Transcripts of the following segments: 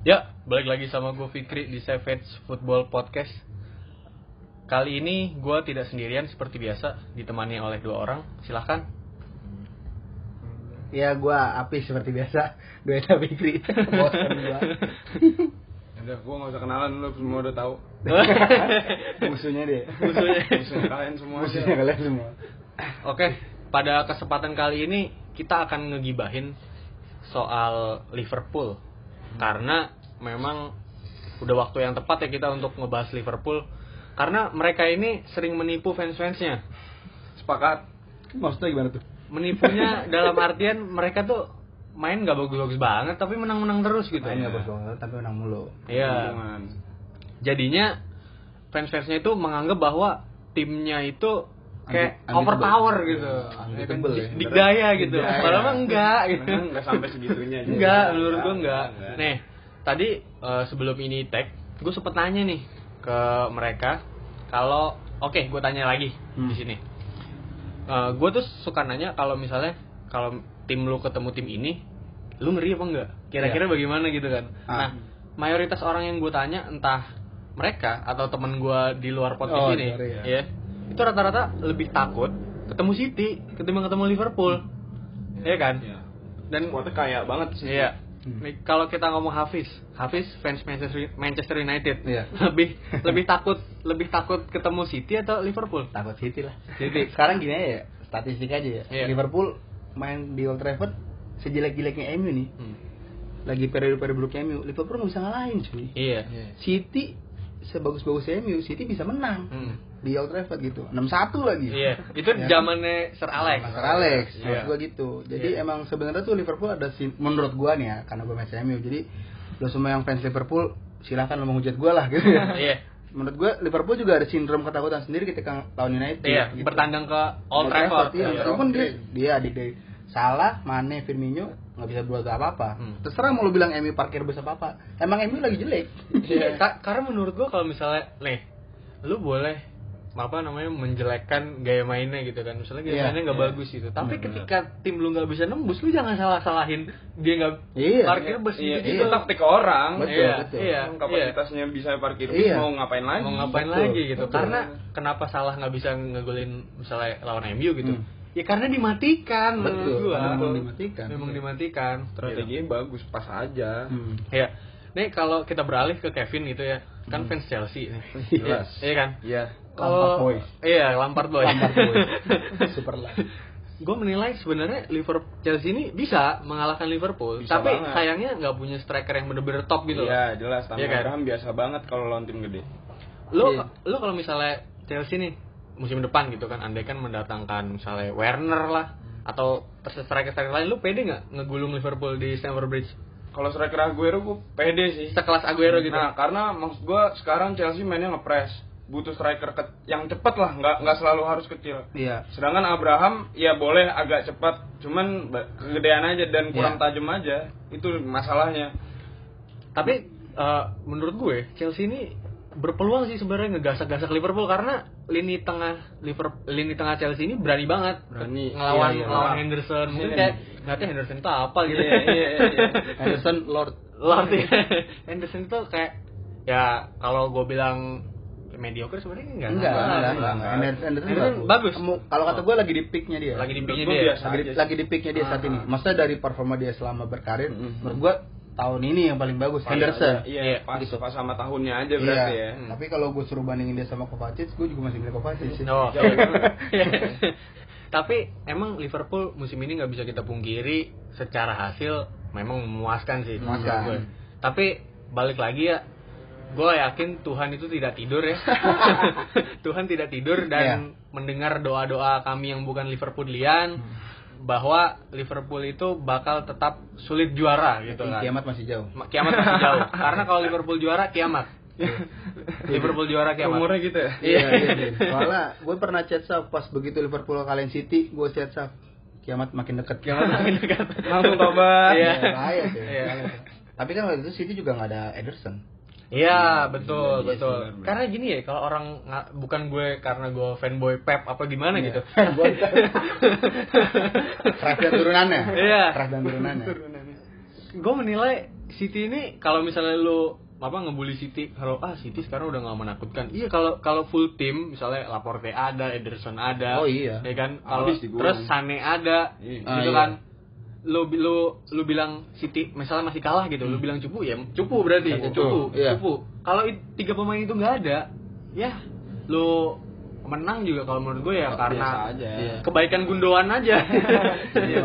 Ya, balik lagi sama gue Fikri di Savage Football Podcast. Kali ini gue tidak sendirian seperti biasa, ditemani oleh dua orang. Silahkan. Ya gua api seperti biasa Dueta Fikri Bosan gua Udah, gua gak usah kenalan lu semua udah tahu. Musuhnya dia Musuhnya. Musuh kalian semua. Musuhnya kalian semua Oke, pada kesempatan kali ini kita akan ngegibahin soal Liverpool. Karena memang udah waktu yang tepat ya kita untuk ngebahas Liverpool. Karena mereka ini sering menipu fans-fansnya. Sepakat. Maksudnya gimana tuh? Menipunya dalam artian mereka tuh main gak bagus-bagus banget tapi menang-menang terus gitu. Main gak bagus banget tapi menang mulu Iya. Jadinya fans-fansnya itu menganggap bahwa timnya itu kayak overpower gitu. Unbeatable ya. Digdaya gitu. Padahal mah enggak gitu. Memang nggak sampai segitunya. Enggak, menurut gua Enggak, enggak. enggak. Nih, tadi eh, sebelum ini tag, gue sempet nanya nih ke mereka kalau oke, gue tanya lagi Hmm. di sini. gue tuh suka nanya kalau misalnya kalau tim lu ketemu tim ini, lu ngeri apa enggak? Kira-kira Iya. bagaimana gitu kan? Ah. Nah, mayoritas orang yang gue tanya entah mereka atau temen gue di luar podcast Oh, ini, sorry ya. ya, itu rata-rata lebih takut ketemu City ketimbang ketemu Liverpool, Iya kan? Iya. Dan Squadnya kaya banget sih. Iya. Hmm. Nih, kalau kita ngomong Hafiz, Hafiz fans Manchester Manchester United. Iya. Lebih lebih takut lebih takut ketemu City atau Liverpool? Takut City lah City. Sekarang gini aja ya Statistik aja ya Iya. Liverpool main di Old Trafford Sejelek-jeleknya MU nih Hmm. Lagi periode-periode buruknya MU Liverpool gak bisa ngalahin cuy Iya. City sebagus-bagusnya MU City bisa menang Hmm. Di Old Trafford gitu 6-1 lagi Iya. Itu Ya. zamannya Sir Alex. Mas Alex, menurut gua gitu. Jadi Iya. emang sebenarnya tuh Liverpool ada sin- menurut gua nih ya, karena gua fans MU. Jadi lo semua yang fans Liverpool silahkan lo menghujat gua lah gitu ya. Iya. menurut gua Liverpool juga ada sindrom ketakutan sendiri ketika lawan United. Iya, gitu. bertandang ke Old Trafford. Iya, Iya. meskipun dia dia adik dari Salah, Mane, Firmino nggak bisa berbuat apa-apa. Hmm. Terserah mau lo bilang MU parkir bus apa apa. Emang MU lagi jelek. Iya. Ka- karena menurut gua kalau misalnya nih, lu boleh apa namanya menjelekkan gaya mainnya gitu kan misalnya gaya Iya. mainnya nggak Iya. bagus gitu tapi Benar. ketika tim lu nggak bisa nembus lu jangan salah salahin dia nggak Iya. parkir bus Iya, gitu itu taktik orang. Betul, Iya, betul. iya, Emang kapasitasnya bisa parkir bis, Iya. mau ngapain lagi? mau ngapain Betul, lagi gitu betul. karena kenapa salah nggak bisa ngegolin misalnya lawan MU gitu Hmm. ya karena dimatikan Betul, gua memang dimatikan. memang dimatikan Strateginya bagus, pas aja. Hmm. ya nih kalau kita beralih ke Kevin gitu ya kan fans Chelsea nih Jelas. iya kan Iya. Lampard boys. iya Lampard boy Lampard boys. Super lah. gue menilai sebenarnya Liverpool Chelsea ini bisa mengalahkan Liverpool Bisa tapi banget. sayangnya nggak punya striker yang bener-bener top gitu loh. Iya, jelas. Tammy Iya kan? Abraham biasa banget kalau lawan tim gede. lo Iya. lo kalau misalnya Chelsea nih musim depan gitu kan andai kan mendatangkan misalnya Werner lah atau striker striker lain lu pede nggak ngegulung Liverpool di Stamford Bridge Kalau striker Aguero gue pede sih. sekelas Aguero gitu Nah, karena maksud gue sekarang Chelsea mainnya ngepres. Butuh striker ke- yang cepat lah, nggak nggak selalu harus kecil. Iya. Sedangkan Abraham ya boleh agak cepat, cuman kegedean aja dan kurang Iya. tajam aja. Itu masalahnya. tapi eh, menurut gue Chelsea ini berpeluang sih sebenarnya ngegasak-gasak Liverpool karena lini tengah Liverpool lini tengah Chelsea ini berani banget Berani. ngelawan Iya, iya. ngelawan Henderson mungkin Iya. kayak ngeliatnya Henderson itu apa gitu Iya, iya, iya. Henderson Lord. Lord ya. Henderson itu kayak ya kalau gue bilang mediocre sebenarnya enggak Enggak, enggak, enggak, enggak. enggak. Henderson, Henderson Henderson bagus. Kamu- Kalau kata gue lagi di peaknya dia. lagi di picknya Menurut dia lagi, sih. lagi di peaknya dia saat Ah. ini. Maksudnya dari performa dia selama berkarir, Mm-mm. menurut gue tahun ini yang paling bagus Henderson. Iya, Iya, pas, gitu. pas sama tahunnya aja berarti Iya. ya. Hmm. Tapi kalau gue suruh bandingin dia sama Kovacic, gue juga masih milih Kovacic sih. Oh. Banget. Tapi emang Liverpool musim ini nggak bisa kita pungkiri secara hasil memang memuaskan sih. Memuaskan. gue. Tapi balik lagi ya, gue yakin Tuhan itu tidak tidur ya. Tuhan tidak tidur dan Iya. mendengar doa-doa kami yang bukan Liverpoolian bahwa Liverpool itu bakal tetap sulit juara gitu kan. Kiamat masih jauh. Ma- Kiamat masih jauh. Karena kalau Liverpool juara kiamat. Liverpool juara kiamat. Umurnya gitu ya. Iya, iya, iya. Soalnya gue pernah chat Saf pas begitu Liverpool kalian City, gue chat Saf. Kiamat makin deket. Kiamat makin dekat. Langsung tobat. Iya. Ya, bahaya sih. Iya. Tapi kan waktu itu City juga nggak ada Ederson. Iya betul Iya, betul. benar, benar. Karena gini ya kalau orang bukan gue karena gue fanboy Pep apa gimana Iya. gitu. Fanboy Pep. Dan turunannya. Iya. Craft dan turunannya. gue menilai City ini kalau misalnya lu apa ngebully City kalau ah City sekarang udah nggak menakutkan iya kalau kalau full tim misalnya Laporte ada Ederson ada Oh, iya. ya kan kalau terus Sane ada Iya. gitu Ah, kan lu lu lu bilang City misalnya masih kalah gitu lu bilang cupu ya cupu berarti Cupu. cupu Iya. cupu kalau tiga pemain itu nggak ada ya lu menang juga kalau menurut gue ya Biasa karena aja. Iya. kebaikan Gundogan aja Iya.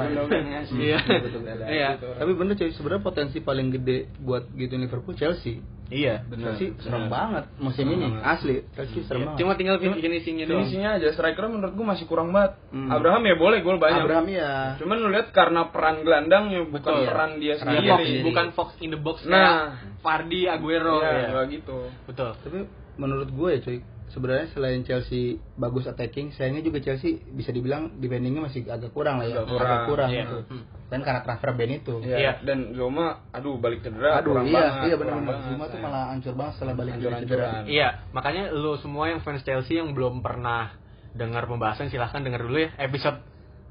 Iya. Betul, ada Iya. gitu. Tapi bener cuy, sebenarnya potensi paling gede buat gitu Liverpool Chelsea. Iya Bener, Chelsea serem bener. banget musim Serem ini. banget. Asli, Chelsea serem Iya. banget. cuma tinggal finishingnya doang Finishingnya aja striker menurut gua masih kurang banget. Hmm. Abraham ya boleh gol banyak. Abraham ya. Cuman lu lihat karena peran gelandangnya bukan Betul. peran dia sendiri. Sendiri. bukan Fox in the box Nah. kayak Fardi Aguero Iya, ya. gitu. betul Tapi menurut gue ya cuy, sebenarnya selain Chelsea bagus attacking, sayangnya juga Chelsea bisa dibilang defendingnya masih agak kurang lah ya. Agak kurang. kurang Iya. gitu. Hmm. Dan karena transfer Ben itu. Iya. Iya. Dan Zoma, aduh balik cedera. Aduh, kurang iya, banget, iya benar-benar. banget, Zuma tuh ya. malah hancur banget setelah balik dari Hancur-hancuran. cedera. iya makanya lu semua yang fans Chelsea yang belum pernah dengar pembahasan silahkan dengar dulu ya episode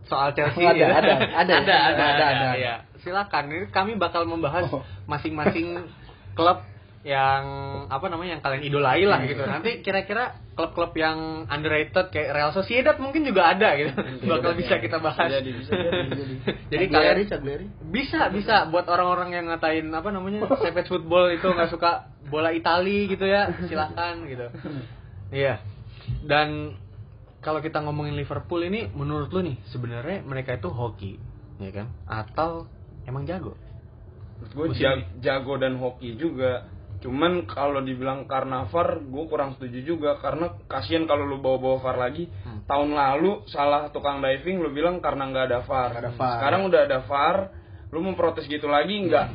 soal Chelsea Ada, ya. ada, ada, ada, ada, ada, ada. iya. silakan ini kami bakal membahas Oh. masing-masing klub yang apa namanya yang kalian idolai lah gitu. Nanti kira-kira klub-klub yang underrated kayak Real Sociedad mungkin juga ada gitu. Bakal bisa kita bahas. Jadi bisa jadi. kalian bisa bisa. Buat orang-orang yang ngatain apa namanya savage football itu nggak suka bola Itali gitu ya silahkan gitu. Iya. Dan kalau kita ngomongin Liverpool ini menurut lu nih sebenarnya mereka itu hoki ya kan? Atau emang jago? Menurut gue jago dan hoki juga. Cuman kalau dibilang karena VAR, gue kurang setuju juga karena kasihan kalau lu bawa-bawa VAR lagi. Hmm. Tahun lalu salah tukang diving lu bilang karena nggak ada VAR. Ada VAR. Sekarang udah ada VAR, lu mau protes gitu lagi nggak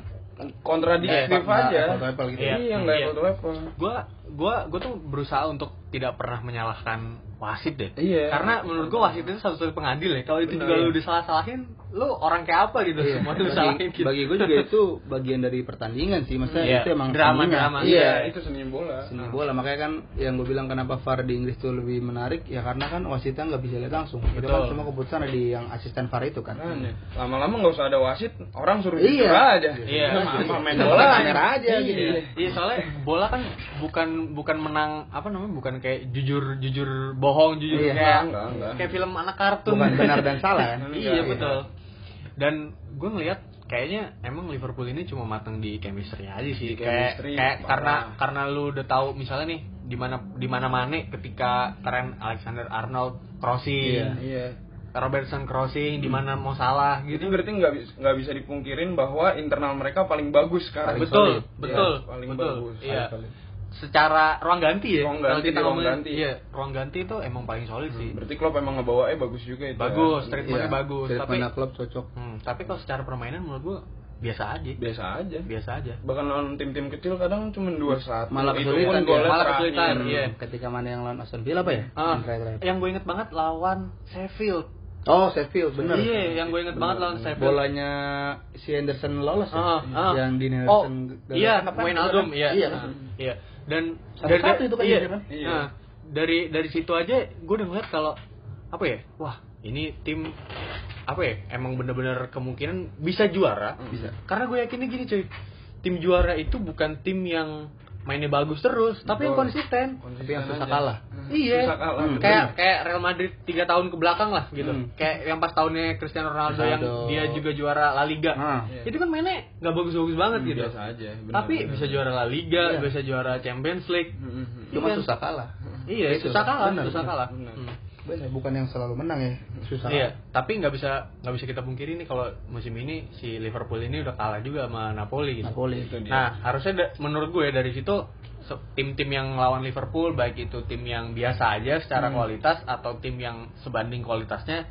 kontradiktif Nggak aja. gitu. Iya. Iya, nggak Iya. to apple. gua gua gua tuh berusaha untuk tidak pernah menyalahkan wasit deh Iya. karena menurut gua wasit itu satu-satunya pengadil ya kalau itu Benar. juga lu disalah-salahin lu orang kayak apa gitu Iya. semua bagi, disalahin gitu bagi gue juga itu bagian dari pertandingan sih maksudnya Iya. itu emang Drama, seninya. drama. iya Iya. itu seni bola. seni bola makanya kan yang gue bilang kenapa VAR di Inggris tuh lebih menarik ya karena kan wasitnya nggak bisa lihat langsung itu kan Betul. semua keputusan ada di yang asisten VAR itu kan Makanya, lama-lama nggak usah ada wasit, orang suruh Iya. jujur aja. Iya. Sama main bola kamera aja iya. gitu. Iya, soalnya bola kan bukan bukan menang apa namanya bukan kayak jujur jujur bohong jujur Iya, kayak enggak, enggak. kayak film anak kartun bukan benar dan salah kan iya Iya. betul dan gue ngelihat kayaknya emang Liverpool ini cuma matang di chemistry aja sih Di kayak chemistry, kayak parah. karena karena lu udah tahu misalnya nih di mana di mana mana ketika Trent Alexander Arnold crossing Iya. Iya. Robertson crossing di mana mau salah Itu gitu berarti nggak bisa nggak bisa dipungkirin bahwa internal mereka paling bagus sekarang. Paling betul solid. betul Iya, paling betul bagus. iya. Secara ruang ganti ya Ruang ganti, kita ruang ngomongin ganti. iya ruang ganti itu emang paling solid sih Berarti Klopp emang ngebawa eh bagus juga itu. bagus ya. treatmentnya Iya, bagus tapi treatmentnya klub cocok hmm, tapi kalau secara permainan menurut gua biasa aja Biasa aja. biasa aja Bahkan lawan tim-tim kecil kadang cuma dua satu. malah itu kesulitan pun golnya Malah terakhir. kesulitan, iya. ketika mana yang lawan Aston Villa apa ya Ah, Yang gue inget banget lawan Sheffield oh Sheffield bener iya yang gue inget banget lawan Sheffield bolanya si Henderson lolos ya? Ah, ah. yang di oh Henderson iya? Wijnaldum iya iya Ah, iya dan Satu-satu itu kan iya, dia kan? Iya. Nah, dari dari situ aja gue udah ngeliat kalau apa ya wah ini tim apa ya emang bener-bener kemungkinan bisa juara Bisa. karena gue yakinnya gini cuy tim juara itu bukan tim yang mainnya bagus terus tapi yang konsisten tapi yang susah aja. kalah Iya, Susah kalah, Hmm, kayak kayak Real Madrid tiga tahun ke belakang lah gitu. Hmm. Kayak yang pas tahunnya Cristiano Ronaldo, yang dia juga juara La Liga. Ah. Iya. Itu kan mainnya nggak bagus-bagus banget gitu. Biasa aja. benar, Tapi benar. bisa juara La Liga, Iya. bisa juara Champions League. Hmm, hmm, hmm. cuma Iya. susah kalah Iya, Itu. susah kalah, Benar, susah kalah. Hmm. bener bukan yang selalu menang ya susah Iya, tapi nggak bisa nggak bisa kita pungkiri nih kalau musim ini si Liverpool ini udah kalah juga sama Napoli gitu. Napoli Itu dia. Nah, harusnya da- menurut gue dari situ tim-tim yang lawan Liverpool baik itu tim yang biasa aja secara Hmm. kualitas atau tim yang sebanding kualitasnya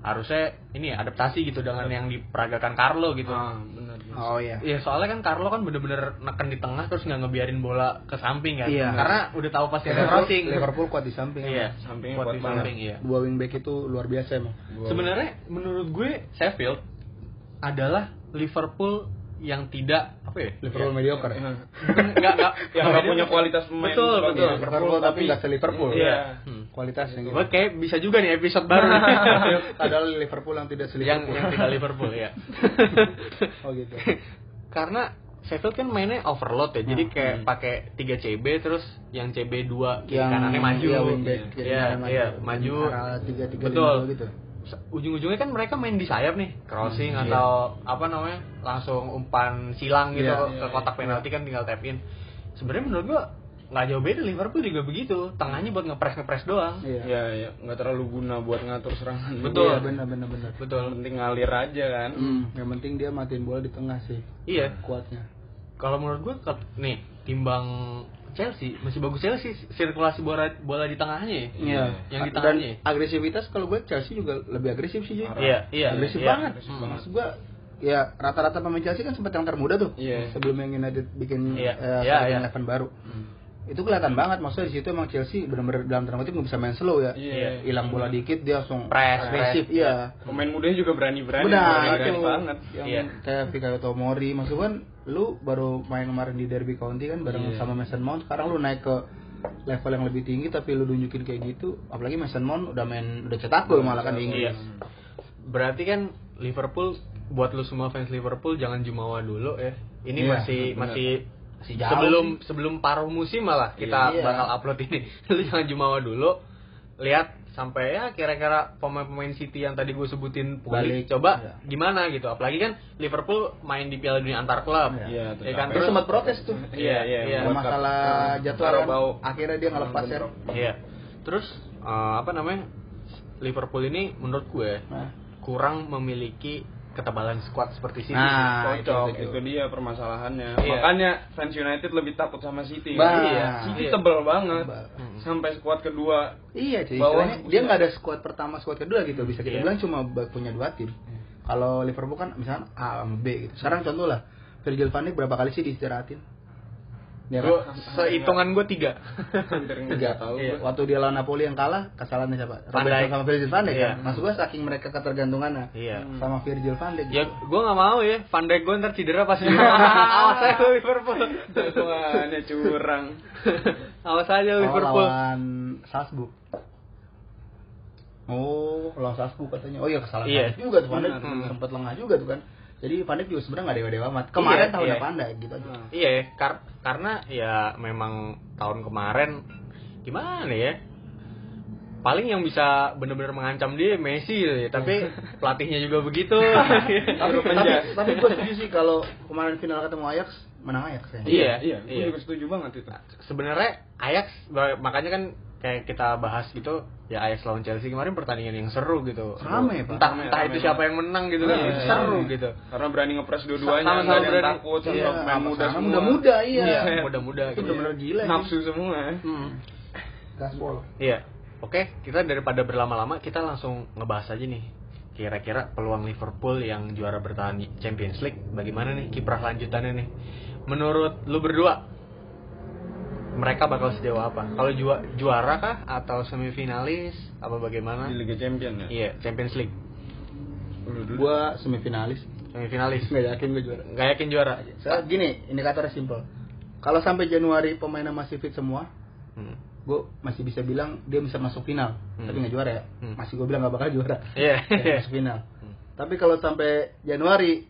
harusnya ini ya, adaptasi gitu dengan yang diperagakan Carlo gitu. Ah, benar. benar. oh iya Iya, soalnya kan Carlo kan bener-bener neken di tengah terus nggak ngebiarin bola ke samping kan. Iya. Karena udah tahu pasti ada Liverpool, crossing. Liverpool kuat di samping Iya, Sampingnya kuat kuat di banget. samping iya. dua wingback itu luar biasa emang Sebenarnya menurut gue Sheffield adalah Liverpool yang tidak apa ya? Liverpool Ya, mediocre Iya. bukan nggak nggak Yang nggak punya kualitas pemain Betul, betul. Liverpool tapi nggak se Liverpool Iya. Hmm. Kualitasnya gitu Gue kayak bisa juga nih episode baru padahal Liverpool yang tidak se yang yang tidak Liverpool ya. oh gitu Karena Sheffield kan mainnya overload ya. Jadi Hmm. kayak pakai 3 CB terus yang CB 2 kiri Yang kanannya maju. iya, wingback, kiri Iya, iya, maju. maju. Arah tiga tiga Betul. gitu. Ujung-ujungnya kan mereka main di sayap nih, crossing Hmm, iya. atau apa namanya? langsung umpan silang gitu Iya, ke iya, kotak penalti kan tinggal tap in. Sebenarnya menurut gua nggak jauh beda Liverpool juga begitu. Tengahnya buat ngepres ngepres doang. Iya. ya ya nggak terlalu guna buat ngatur serangan Betul. Iya, benar benar benar. Betul. Penting ngalir aja kan Hmm, yang penting dia matiin bola di tengah sih. Iya. Kuatnya. Kalau menurut gua ke- nih timbang Chelsea masih bagus Chelsea sirkulasi bola bola di tengahnya ya. Iya. Yang di Dan tengahnya. ya? agresivitas kalau gue Chelsea juga lebih agresif sih. Iya, iya. agresif iya. banget. agresif Hmm. banget. Gua ya rata-rata pemain Chelsea kan sempat yang termuda tuh. Iya. Sebelum yang United bikin Iya, iya, starting iya. eleven baru. Itu kelihatan banget maksudnya di situ emang Chelsea benar-benar dalam tanda kutip nggak bisa main slow ya. Iya. Hilang bola dikit dia langsung Press, agresif. Iya. pemain mudanya juga berani-berani Benar, berani itu banget yang Iya. kayak Fikayo Tomori maksud kan lu baru main kemarin di Derby County kan bareng Iya. sama Mason Mount sekarang lu naik ke level yang lebih tinggi tapi lu nunjukin kayak gitu apalagi Mason Mount udah main udah cetak gol malah kan di. Inggris Berarti kan Liverpool buat lu semua fans Liverpool jangan jumawa dulu ya. Ini Iya, masih benar. masih Masih jauh sebelum sebelum paruh musim malah kita Iya. bakal upload ini. lu jangan jumawa dulu. Lihat sampai ya kira-kira pemain-pemain City yang tadi gue sebutin pulih. Balik. Coba Iya. gimana gitu. Apalagi kan Liverpool main di Piala Dunia antar klub. Iya, ya kan Terus sempat protes tuh Iya, iya. iya. Buat masalah jadwal kan. akhirnya dia ngelepas ya. Iya. Terus eh, apa namanya? Liverpool ini menurut gue nah, kurang memiliki ketebalan squad seperti City. Nah, cocok itu, itu, itu. dia permasalahannya Iya. makanya fans United lebih takut sama City Bah. Iya. City Iya. tebel banget. Hmm. sampai skuad kedua Iya cuy, Bawah dia nggak ada squad pertama, squad kedua gitu bisa kita Iya. bilang cuma punya dua tim. Kalau Liverpool kan misalnya A sama B gitu. Sekarang contoh lah, Virgil van Dijk berapa kali sih diistirahatin? Ya Gue kan? sehitungan gue tiga. Tiga. nggak tahu Iya. Waktu dia lawan Napoli yang kalah, kesalahannya siapa? Dijk. sama Virgil van Dijk Iya. kan? Maksud gua saking mereka ketergantungannya Iya. sama Virgil van Dijk. Ya, gitu. gue gak mau ya. Van Dijk gue ntar cedera pas Awas aja Liverpool. Wah, ini curang Awas aja Oh, Liverpool. lawan Salzburg. Oh, lawan Salzburg katanya. Oh iya kesalahan Iya. Juga tuh Van Dijk Hmm. sempat lengah juga tuh kan. Jadi Dijk juga sebenarnya nggak dewa-dewa amat. Kemarin Iya, tahunnya iya. Dijk gitu aja. Iya, ya, kar- karena ya memang tahun kemarin gimana ya? Paling yang bisa bener-bener mengancam dia Messi ya, tapi pelatihnya juga begitu. tapi, Suruh tapi, tapi gue setuju sih kalau kemarin final ketemu Ajax menang Ajax ya. Iya, iya gue iya. juga setuju banget itu Sebenarnya Ajax makanya kan kayak kita bahas gitu ya Ajax lawan Chelsea kemarin pertandingan yang seru gitu. Rame, Pak. Entah Rame, entah rame itu siapa yang menang gitu kan, Iya, seru iya. gitu. karena berani ngepres dua-duanya ada yang berani. takut sama Iya, pemain muda sama semua muda-muda iya. Iya, muda-muda Itu gitu. bener-bener gila. nafsu semua Hmm. Gaspol. Iya. Oke, kita daripada berlama-lama kita langsung ngebahas aja nih. Kira-kira peluang Liverpool yang juara bertahan Champions League bagaimana nih kiprah lanjutannya nih? Menurut lu berdua mereka bakal sejauh apa? Kalau jua- juara kah atau semifinalis apa bagaimana? di Liga Champion ya Iya, Champions League. Gua semifinalis. Semifinalis. Nggak yakin gue juara. Nggak yakin juara. Soalnya gini, indikatornya simple. Kalau sampai Januari pemainnya masih fit semua, Hmm. gue masih bisa bilang dia bisa masuk final. Hmm. Tapi nggak juara ya. Hmm. Masih gue bilang nggak bakal juara. Iya. Ya, masuk final. Hmm. Tapi kalau sampai Januari,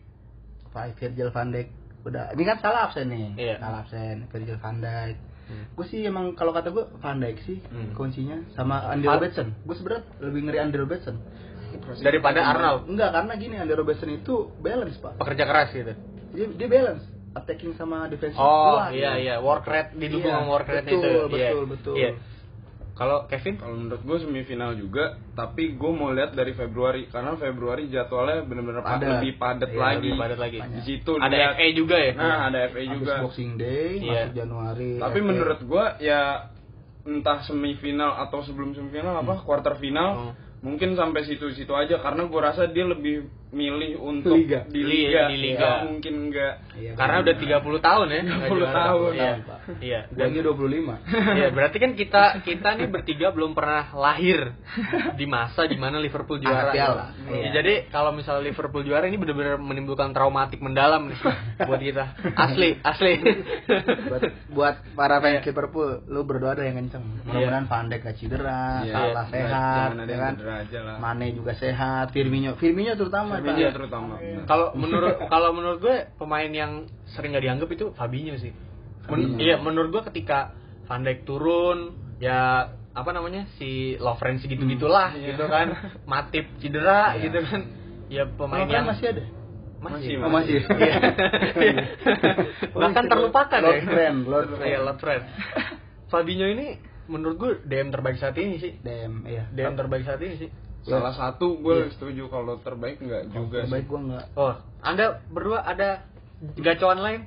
Pak Virgil van Dijk udah ini kan salah absen nih. Iya. Salah absen Virgil van Dijk. Hmm. Gue sih emang kalau kata gue Van Dijk sih Hmm. kuncinya sama Andy Robertson. Gue sebenarnya lebih ngeri Andy Robertson. Daripada Arnold, Enggak, karena gini Andy Robertson itu balance, Pak. pekerja keras gitu. Dia, dia balance attacking sama defensive Oh, kuat. iya iya, work rate didukung Iya, sama work rate betul, itu. Iya. betul, betul. Iya. Kalau Kevin? Kalau menurut gue semifinal juga, tapi gue mau lihat dari Februari karena Februari jadwalnya Padat. lebih padat Iya, lagi. lebih padat lagi. Di situ Ada lihat- FA juga ya? Nah, ada FA Habis juga. Boxing Day Iya. masuk Januari. Tapi FA. menurut gue ya entah semifinal atau sebelum semifinal apa quarter final Hmm. mungkin sampai situ-situ aja karena gue rasa dia lebih milih untuk Liga. di Li- liga, di liga. Ya, mungkin enggak Iya, Karena udah 30 tahun ya. nggak 30 juara. tahun, Iya. Pak. Iya. Gua aja 25. Iya, berarti kan kita kita nih bertiga belum pernah lahir di masa di mana Liverpool juara. Piala. Ya, Iya. Jadi kalau misalnya Liverpool juara ini benar-benar menimbulkan traumatik mendalam nih buat kita. Asli, asli. buat buat para fans Iya. Liverpool, lu berdoa ada yang kenceng. Mudah-mudahan Van Dijk gak cedera, Iya, Salah iya. sehat, ya kan? Mane juga sehat, Firmino, Firmino terutama Fabinho terutama. Kalau menurut kalau menurut gue pemain yang sering nggak dianggap itu Fabinho sih. Men- Fabinho. iya, menurut gue ketika Van Dijk turun, ya apa namanya si Lovren gitu gitulah Iya. gitu kan, Matip cedera Iya. gitu kan, ya pemain yang masih ada. Masih, Oh, masih. Iya. Bahkan terlupakan Lord ya. Friend, Lord Iya, Friend. Lord Friend. Fabinho ini menurut gue DM terbaik saat ini sih. DM, iya. DM terbaik saat ini sih. Salah satu gue Iya. setuju kalau terbaik enggak juga Baik sih. gua enggak. Oh, Anda berdua ada gacoan lain?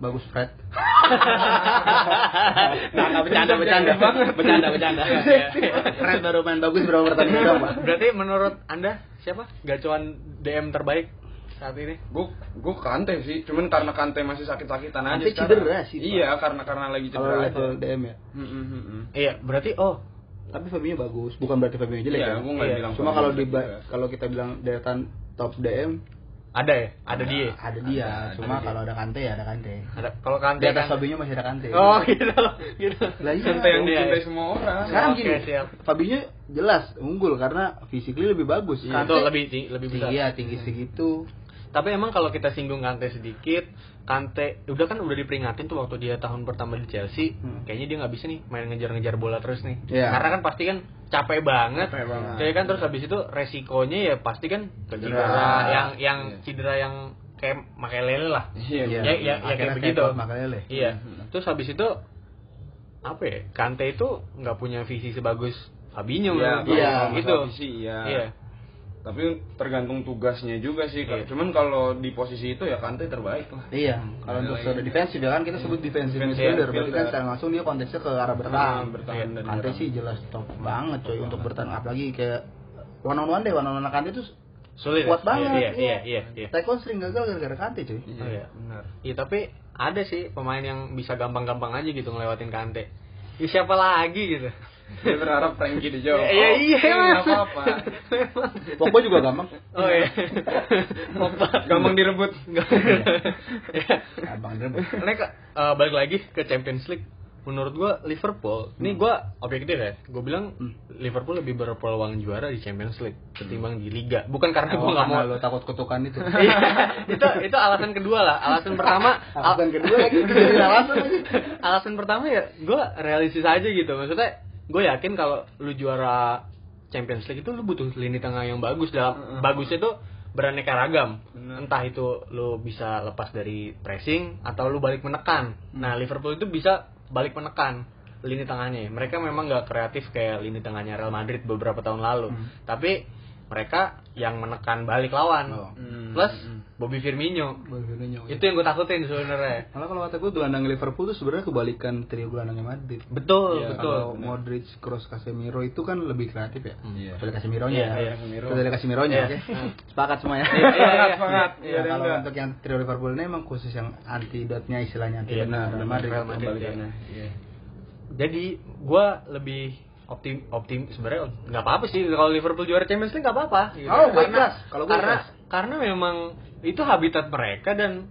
Bagus Fred. nah, nggak bercanda, bercanda, bercanda, bercanda. Iya, Fred baru main bagus berapa pertandingan doang, Pak? Berarti menurut anda siapa gacoan DM terbaik saat ini? Gue gue kante sih, cuman karena kante masih sakit-sakitan aja. Kante cedera sih. Iya, karena karena lagi cedera level DM ya. Mm, mm, mm, mm. Iya, berarti oh Tapi Fabinho bagus, bukan berarti Fabinho jelek Iya, ya. Iya. bilang Cuma kalau di kalau kita bilang deretan top DM ada ya, ada dia. ada dia. Ada, Cuma ada kalau ada Kante ya ada Kante. Ada kalau Kante Di atas kan. Fabinho masih ada Kante. Oh, gitu. gitu. Lah iya. Kante yang dicintai iya. semua orang. Sekarang Oke, gini, siap. Fabinho jelas unggul karena physically lebih bagus. Iya, itu lebih tinggi, lebih besar. Iya, tinggi segitu. Tapi emang kalau kita singgung Kante sedikit, Kante udah kan udah diperingatin tuh waktu dia tahun pertama di Chelsea, Hmm. kayaknya dia nggak bisa nih main ngejar-ngejar bola terus nih. Iya. Karena kan pasti kan capek banget. Capek banget. Jadi kan terus habis itu resikonya ya pasti kan Cedera. cedera yang yang Iya. cedera yang kayak makai lele lah. Iya, Ya, ya, ya Akhirnya kayak begitu. Makelele. Iya. Hmm. Terus habis itu apa ya? Kante itu nggak punya visi sebagus Fabinho Iya, menurut gue. iya, gitu. iya. Iya. Tapi tergantung tugasnya juga sih. Iya. Cuman kalau di posisi itu ya Kante terbaik lah. Iya, kalau untuk saudara defensif ya kan kita sebut defensive midfielder, berarti kan secara langsung dia konteksnya ke arah bertahan. Ah, bertahan Iya. dari Kante sih jelas top banget coy untuk bertahan apalagi kayak one on one deh, one on one Kante tuh Sulit. kuat ya? banget. Iya, iya, iya, iya. Taekwondo sering gagal gara-gara Kante cuy. Iya, Oh, iya. benar. Iya tapi ada sih pemain yang bisa gampang-gampang aja gitu ngelewatin Kante. Ya, siapa lagi gitu? Dia berharap Frankie Jong. Iya iya Oke, nggak memang. apa-apa. Pogba juga gampang. Oh iya. Pogba. Gampang direbut. Gampang direbut. Ini ke- eh, balik lagi ke Champions League. Menurut gua Liverpool, ini gua objektif ya. Gua bilang Hmm. Liverpool lebih berpeluang juara di Champions League ketimbang di Liga. Bukan karena Oh, gua nggak mau lo takut kutukan itu. Iya, itu itu alasan kedua lah. Alasan pertama, al- Alasan kedua lagi alasan alasan pertama ya gue realistis aja gitu maksudnya gue yakin kalau lu juara Champions League itu lu butuh lini tengah yang bagus. Dalam bagusnya itu beraneka ragam. Bener. entah itu lu bisa lepas dari pressing atau lu balik menekan. Nah Liverpool itu bisa balik menekan lini tengahnya. Mereka memang nggak kreatif kayak lini tengahnya Real Madrid beberapa tahun lalu. Hmm. tapi mereka yang menekan balik lawan. Oh. Hmm, plus hmm. Bobby Firmino Firmino. itu yang gue takutin sebenarnya Malah kalau kata gue gelandang Liverpool tuh sebenarnya kebalikan trio gelandangnya Madrid. betul Iya, betul Kalau Modric, Kroos, Casemiro itu kan lebih kreatif ya. Iya. Kecuali Casemiro-nya Iya, ya. iya, Casemiro. Kecuali Casemiro-nya, Iya. oke. Hmm. Sepakat semua ya. Iya, iya, iya. Semangat, Ya, iya, kalau untuk yang trio Liverpool ini emang khusus yang antidotnya istilahnya anti Iya, Real benar, Madrid. Kebalikannya. Iya. jadi gue lebih optim optim sebenarnya nggak apa-apa sih kalau Liverpool juara Champions League nggak apa-apa gitu. Oh, gue ikhlas. Kalau gue karena ikhlas. Karena memang itu habitat mereka dan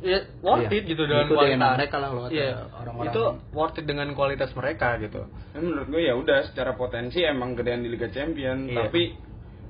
ya, worth Iya. it gitu dengan Itu kualitas mereka lah kalau kata Iya. orang-orang. itu worth it dengan kualitas mereka gitu Ya, menurut gue ya udah secara potensi emang gedean di Liga Champion, Iya. tapi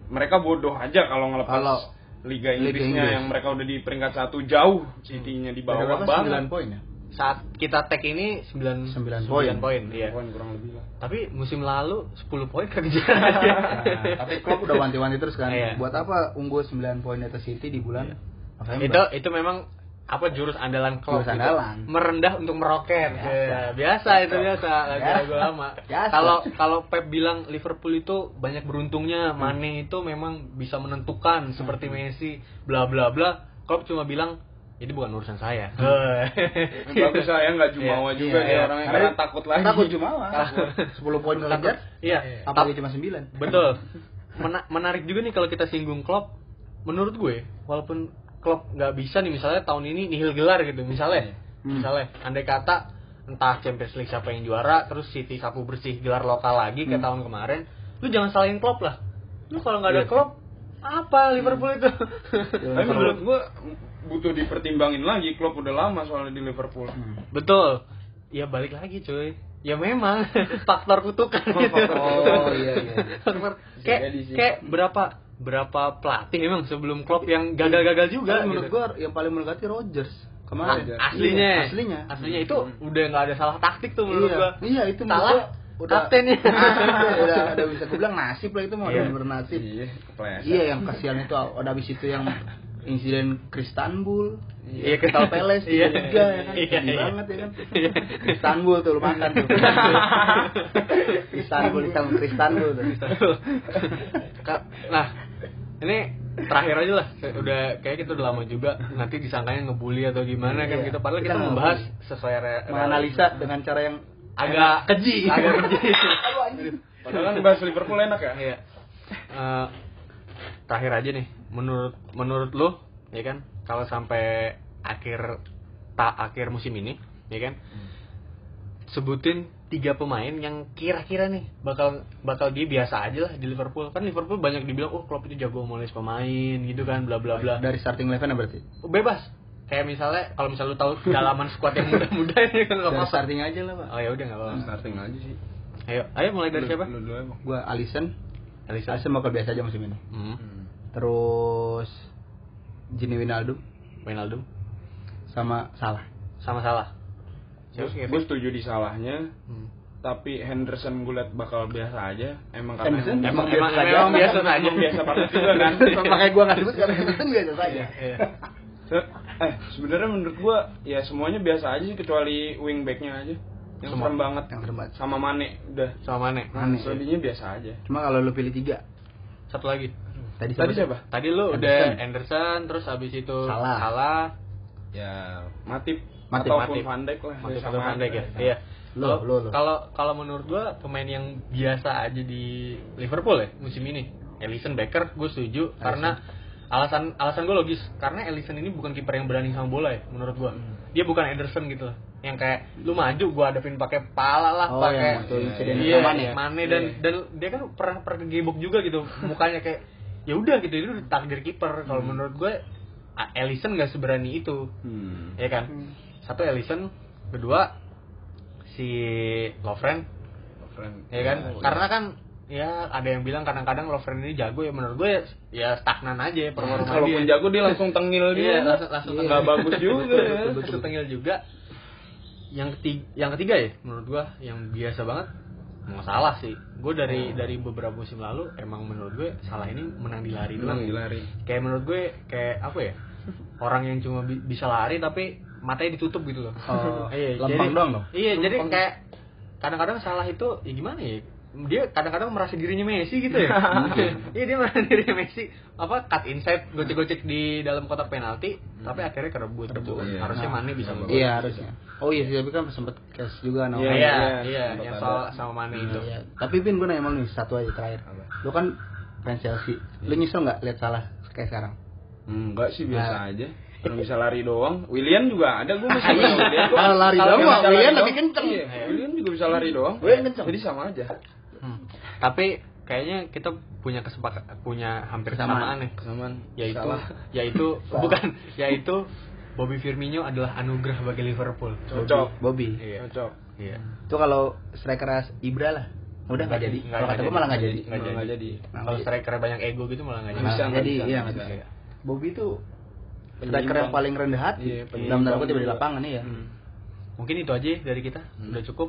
mereka bodoh aja kalau ngelepas Kalau Liga Liga Inggrisnya Inggris. yang mereka udah di peringkat satu jauh, City-nya di bawah banget. 9 poin ya. Saat kita tag ini 9 Sembilan poin poin. iya Poin kurang lebih lah. tapi musim lalu 10 poin kejar Nah, tapi Klopp udah wanti-wanti terus kan. Iya. Buat apa unggul 9 poin di atas City di bulan November? itu itu memang apa jurus andalan Klopp Jurus gitu. andalan. merendah untuk meroket Biasa. Ya, biasa itu biasa lagu-lagu lama kalau kalau Pep bilang Liverpool itu banyak beruntungnya Mane itu memang bisa menentukan seperti Messi bla bla bla Klopp cuma bilang ini bukan urusan saya Bagus saya nggak jumawa Iya, juga iya, dia iya. orangnya Karena karena takut lagi. Takut Jumawa. 10 poin kejar. iya Apalagi cuma 9. betul Mena- menarik juga nih kalau kita singgung Klopp menurut gue walaupun Klopp nggak bisa nih misalnya tahun ini nihil gelar gitu misalnya Hmm. misalnya andai kata entah Champions League siapa yang juara terus City sapu bersih gelar lokal lagi kayak Hmm. tahun kemarin lu jangan salahin Klopp lah lu kalau nggak ada Iya. Klopp apa Liverpool itu Tapi menurut gue butuh dipertimbangin lagi. Klopp udah lama soalnya di Liverpool. Hmm. betul ya balik lagi cuy ya memang faktor kutukan gitu Oh, iya, iya. Faktor- kayak kayak berapa berapa pelatih emang sebelum Klopp yang gagal-gagal juga Kan menurut gitu. gua yang paling mendekati Rodgers Ah, kemarin. aslinya Iya, aslinya. aslinya itu udah nggak ada salah taktik tuh menurut iya, gua iya itu menurut salah gua udah kaptennya udah udah bisa gua bilang nasib lah itu mah Iya. udah bernasib. Iya, kepleset. Iya yang kasihan itu ada habis itu yang insiden Kristanbul. Iya, Crystal Palace iya. tiga ya kan. Iya, iya. banget ya kan. Iya. Istanbul tuh lu makan tuh. Istanbul Istanbul Istanbul tuh. Nah ini terakhir aja lah udah kayak kita udah lama juga nanti disangkanya ngebully atau gimana kan Iya. gitu padahal kita Kita membahas sesuai re- Menganalisa dengan cara yang agak keji agak keji Padahal kan bahas Liverpool enak ya. Iya. Eh, terakhir aja nih, menurut menurut lu, ya kan, kalau sampai akhir tak akhir musim ini, ya kan, sebutin tiga pemain yang kira-kira nih bakal bakal dia biasa aja lah di Liverpool. Kan Liverpool banyak dibilang, oh Klopp itu jago menulis pemain gitu kan, bla bla bla. dari starting eleven berarti. Bebas. Kayak misalnya kalau misal lu tahu dalaman squad yang muda-muda ini kan nggak apa-apa. starting aja lah, Pak. Oh ya udah nggak apa-apa. Starting aja sih. Ayo, ayo mulai dari Lu- siapa? Lu dulu emang. Gua Alisson. Alisa. Alisson bakal biasa aja musim ini. Hmm. Terus Gini Wijnaldum Wijnaldum. sama Salah. sama salah Terus Gue setuju di salahnya, Hmm. tapi Henderson gue liat bakal biasa aja. Emang karena Henderson? Emang- biasa emang- aja. emang biasa aja. Emang biasa banget juga kan. Makanya gua nggak sebut karena Henderson biasa saja. Iya. Se- eh sebenarnya menurut gua ya semuanya biasa aja sih kecuali wingbacknya aja yang serem banget Yang serem banget. sama Mane udah sama Mane Mane. selebihnya biasa aja Cuma kalau lu pilih tiga, satu lagi tadi tadi siapa? tadi lu Anderson. udah Anderson. Terus abis itu Salah. salah. Ya Matip, Matip, ataupun Matip. Van Dijk lah. Matip sama atau Van Dijk ya? Iya. Lu, Kalau- lu, lu. kalau kalau menurut gua pemain yang biasa aja di Liverpool ya musim ini. Alisson Becker gue setuju. Karena alasan alasan gue logis. Karena Alisson ini bukan kiper yang berani sama bola ya menurut gua. Hmm. dia bukan Ederson gitu loh yang kayak lu maju gua hadapin pakai pala lah Oh, pakai waktu insiden iya, sama Mane ya? Mane dan Iya. dan dia kan pernah pernah kegebok juga gitu. Mukanya kayak ya udah gitu itu takdir kiper. Kalau menurut gue ah, Alisson nggak seberani itu. Hmm. ya kan? Satu Alisson kedua si Lovren. Keren. ya kan? Ya, karena kan ya ada yang bilang kadang-kadang Lovren ini jago ya menurut gue ya, ya stagnan aja ya performa Kalaupun dia jago dia langsung tengil iya dia. langsung langsung nggak tengil. bagus juga. Ya. langsung tengil juga. Yang ketiga yang ketiga ya menurut gua yang biasa banget nggak salah sih gue dari dari beberapa musim lalu emang menurut gue salah ini menang di lari doang Menang di lari. kayak menurut gue kayak apa ya orang yang cuma bi- bisa lari tapi matanya ditutup gitu loh Oh, iya lempeng jadi- doang dong? iya jadi Lempeng. kayak kadang-kadang salah itu ya gimana ya dia kadang-kadang merasa dirinya Messi gitu ya iya dia merasa dirinya Messi apa cut inside gocek-gocek di dalam kotak penalti tapi akhirnya kerebut gitu Iya. harusnya Nah, Mane bisa Iya harusnya. Oh iya sih, tapi kan sempat cash juga no. Iya, iya iya, iya yang soal sama Mane itu Iya. Tapi Bin gue nanya nih satu aja terakhir. Lu kan fans Chelsea. Lu nyesel nggak lihat salah kayak sekarang? Enggak sih biasa Nah. aja. Kalau bisa lari doang, William juga ada gue masih William. Kalau lari doang William lebih kenceng. Iya, William juga bisa lari doang. William kenceng. Jadi sama aja. Hmm. tapi kayaknya kita punya kesepakatan punya hampir Kesamaan. kesamaan nih Kesamaan. yaitu Salah. yaitu bukan yaitu Bobby Firmino adalah anugerah bagi Liverpool Cocok. Bobby. iya Cocok. iya Itu kalau striker Ibra lah. Udah nggak jadi. Kalau kata jadi. gue malah nggak jadi. Nggak Nggak jadi. jadi. Nah, kalau iya. striker banyak ego gitu malah nggak Nggak jadi bisa, nggak jadi iya nggak nggak bisa. bisa. Bobby itu striker yang paling rendah hati. Iya, Dalam tanda kutip di lapangan iya. Hmm. mungkin itu aja dari kita udah cukup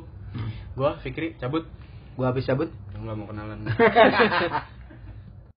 gua Fikri cabut Gua habis cabut. Nggak mau kenalan.